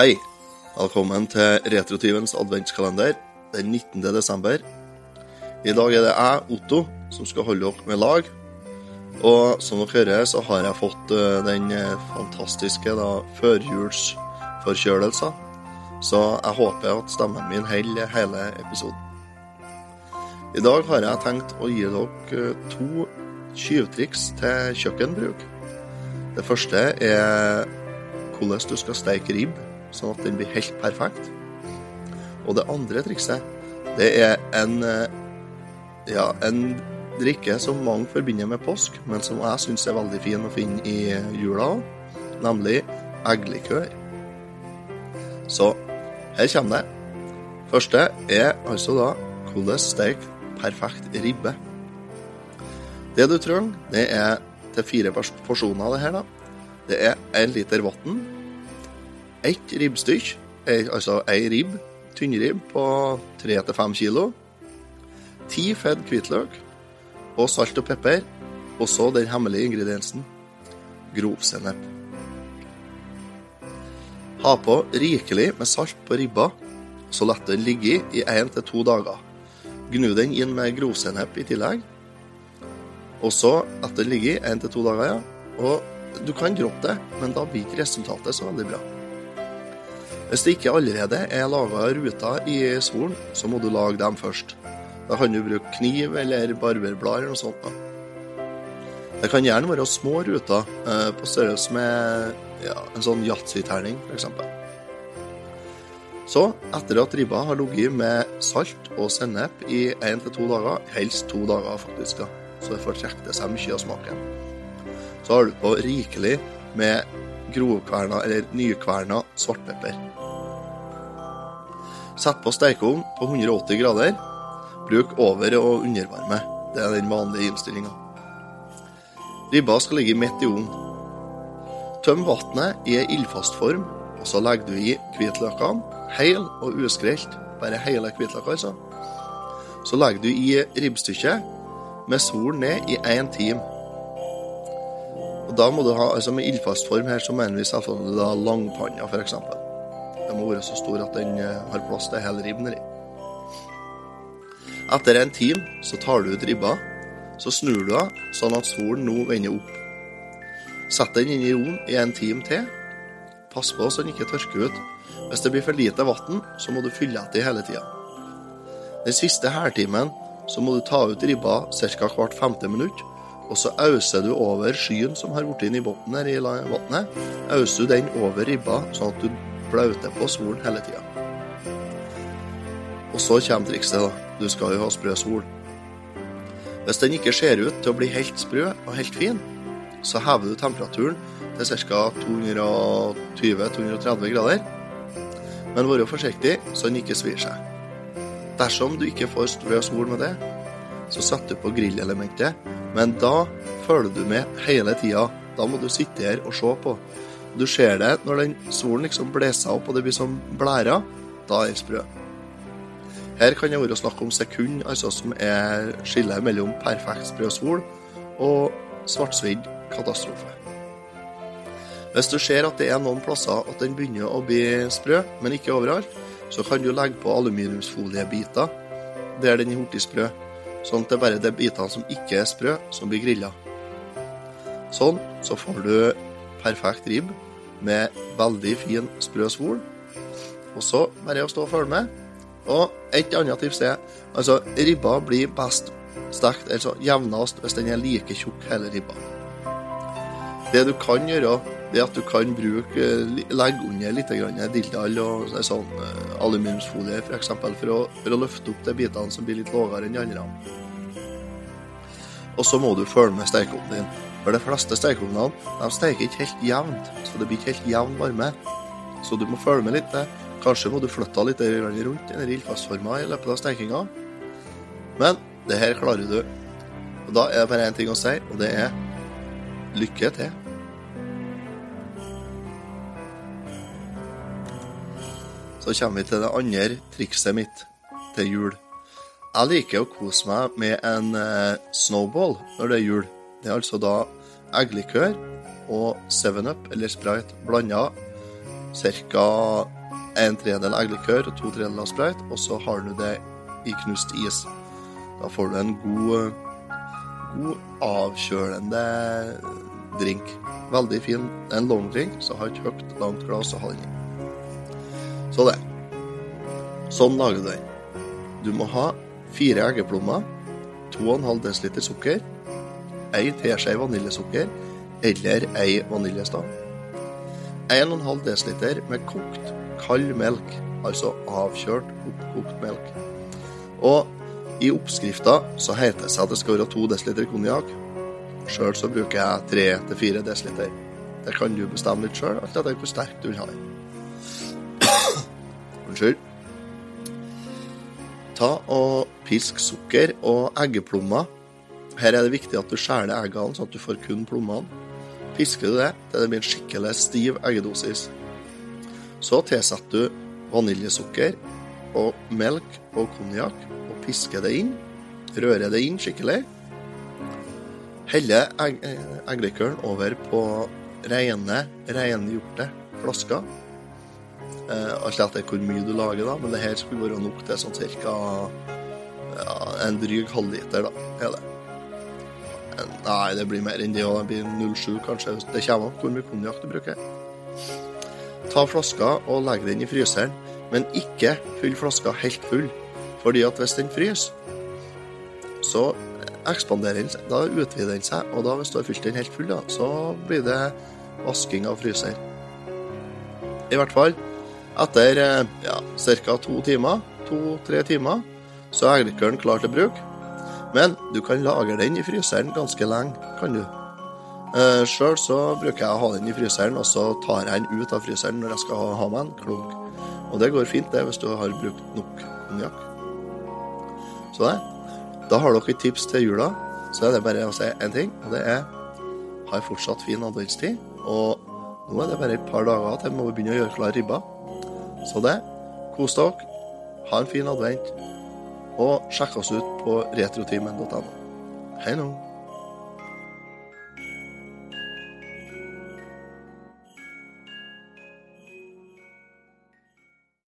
Hei. Velkommen til Retrotyvens adventskalender den 19. desember. I dag er det jeg, Otto, som skal holde dere med lag. Og som dere hører, så har jeg fått eh, den eh, fantastiske førjulsforkjølelsen. Så jeg håper at stemmen min holder hele episoden. I dag har jeg tenkt å gi dere eh, to tyvtriks til kjøkkenbruk. Det første er hvordan du skal steke ribb, sånn at den blir helt perfekt. Og det andre trikset, det er en, eh, ja, en drikke som mange forbinder med påsk, men som jeg syns er veldig fin å finne i jula òg, nemlig eggelikør. Så her kommer det. Første er altså da hvordan steke perfekt ribbe. Det du trenger, det er til fire porsjoner av det her, da. Det er én liter vann, ett ribbstykk, altså ei ribb, tynnribb på tre til fem kilo, ti fedd hvitløk og salt og pepper, og så den hemmelige ingrediensen grovsennep. Ha på rikelig med salt på ribba, så la den ligge i én til to dager. Gnu den inn med grovsennep i tillegg. Og så la den ligge i én til to dager, ja. Og du kan droppe det, men da blir ikke resultatet så veldig bra. Hvis det ikke allerede er laga ruter i solen, så må du lage dem først. Da kan du bruke kniv eller barberblad eller noe sånt. Det kan gjerne være små ruter eh, på størrelse med ja, en sånn yatzyterning, f.eks. Så, etter at ribba har ligget med salt og sennep i én til to dager, helst to dager faktisk, så det får trekke seg mye av smaken, så har du på rikelig med grovkverna eller nykverna svartpepper. Sett på stekeovn på 180 grader. Bruk over- og undervarme. Det er den vanlige innstillinga. Ribba skal ligge midt i ovnen. Tøm vannet i ei ildfast form, og så legger du i hvitløkene, hel og uskrelt. Bare hele hvitløka, altså. Så legger du i ribbstykket med sol ned i én time. Og da må du ha, altså Med ildfast form her så mener vi selvfølgelig da langpanna, f.eks. Den må være så stor at den eh, har plass til hele ribben. Etter en time så tar du ut ribba, så snur du av sånn at solen nå vender opp. Sett den inn i ovnen i en time til. Pass på så den ikke tørker ut. Hvis det blir for lite vann, så må du fylle etter hele tida. Den siste hæltimen så må du ta ut ribba ca. hvert femte minutt, og så auser du over skyen som har blitt inn i bunnen her i vannet. Auser du den over ribba, sånn at du blauter på solen hele tida. Og så kommer trikset, da. Du skal jo ha sprø sol. Hvis den ikke ser ut til å bli helt sprø og helt fin, så hever du temperaturen til ca. 220-230 grader. Men vær forsiktig så den ikke svir seg. Dersom du ikke får sprø sol med det, så setter du på grillelementet, men da følger du med hele tida. Da må du sitte her og se på. Du ser det når den solen liksom blåser opp og det blir som blærer. Da er den sprø. Her kan det være snakk om sekund, altså som er skillet mellom perfekt sprø sol og svartsvidd katastrofe. Hvis du ser at det er noen plasser at den begynner å bli sprø, men ikke overalt, så kan du legge på aluminiumsfoliebiter der den er blitt sprø, sånn at det er bare de bitene som ikke er sprø, som blir grilla. Sånn så får du perfekt ribb med veldig fin, sprø svol. Og så bare å stå og følge med. Og et annet tips er altså ribba blir best stekt, altså jevnest, hvis den er like tjukk hele ribba. Det du kan gjøre, det er at du kan bruke legge under litt dilldall og sånn aluminiumsfolie f.eks. For, for, for å løfte opp de bitene som blir litt lavere enn de andre. Og så må du følge med stekeovnen din. For de fleste stekeovnene de steker ikke helt jevnt, så det blir ikke helt jevn varme. Så du må følge med litt. Kanskje må du flytte litt rundt den ildfastforma i løpet av stekinga. Men det her klarer du. Og da er det bare én ting å si, og det er lykke til. Så kommer vi til det andre trikset mitt til jul. Jeg liker å kose meg med en eh, snowball når det er jul. Det er altså da eggelikør og 7-Up eller Sprite blanda ca. en tredjedel eggelikør og to tredeler sprite, og så har du det i knust is. Da får du en god, god avkjølende drink. Veldig fin. En long drink, så ha et høyt, langt glass å ha den i. Så det. Sånn lager du den. Du må ha fire eggeplommer, 2,5 dl sukker, ei teskje vaniljesukker eller ei vaniljestang. 1,5 dl med kokt, kald melk, altså avkjølt, oppkokt melk. Og i oppskrifta så heter det seg at det skal være 2 dl konjakk. Sjøl så bruker jeg 3-4 dl. Det kan du bestemme litt sjøl, alt etter hvor sterk du vil ha den. Unnskyld. Ta og pisk sukker og eggeplommer. Her er det viktig at du skjærer eggene, sånn at du får kun plommene. Pisker du det til det blir en skikkelig stiv eggedosis. Så tilsetter du vaniljesukker og melk og konjakk og pisker det inn. Rører det inn skikkelig. Heller egg, eggelikøren over på rene, rengjorte flasker. Eh, alt etter hvor mye du lager, da, men det her skulle være nok til sånn ca. ja, en dryg halvliter, da. Er det. Nei, det blir mer enn det, og det blir 07 kanskje. Det kommer an hvor mye konjakk du bruker. Ta flaska og legg den i fryseren, men ikke fyll flaska helt full. Fordi at hvis den fryser, så ekspanderer den seg, da utvider den seg, og da hvis du har fylt den helt full, da, så blir det vasking av fryser. I hvert fall etter ja, ca. to timer, to-tre timer, så er eggelikøren klar til bruk. Men du kan lagre den i fryseren ganske lenge, kan du. Eh, Sjøl så bruker jeg å ha den i fryseren, og så tar jeg den ut av fryseren når jeg skal ha meg en klunk. Og det går fint, det, hvis du har brukt nok konjakk. Så det. Da har dere et tips til jula. Så er det bare å si én ting, og det er har fortsatt fin adventstid. Og nå er det bare et par dager til vi må begynne å gjøre klar ribba. Så det. Kos dere. Ha en fin advent. Og sjekk oss ut på retroteamen.no. Hei nå.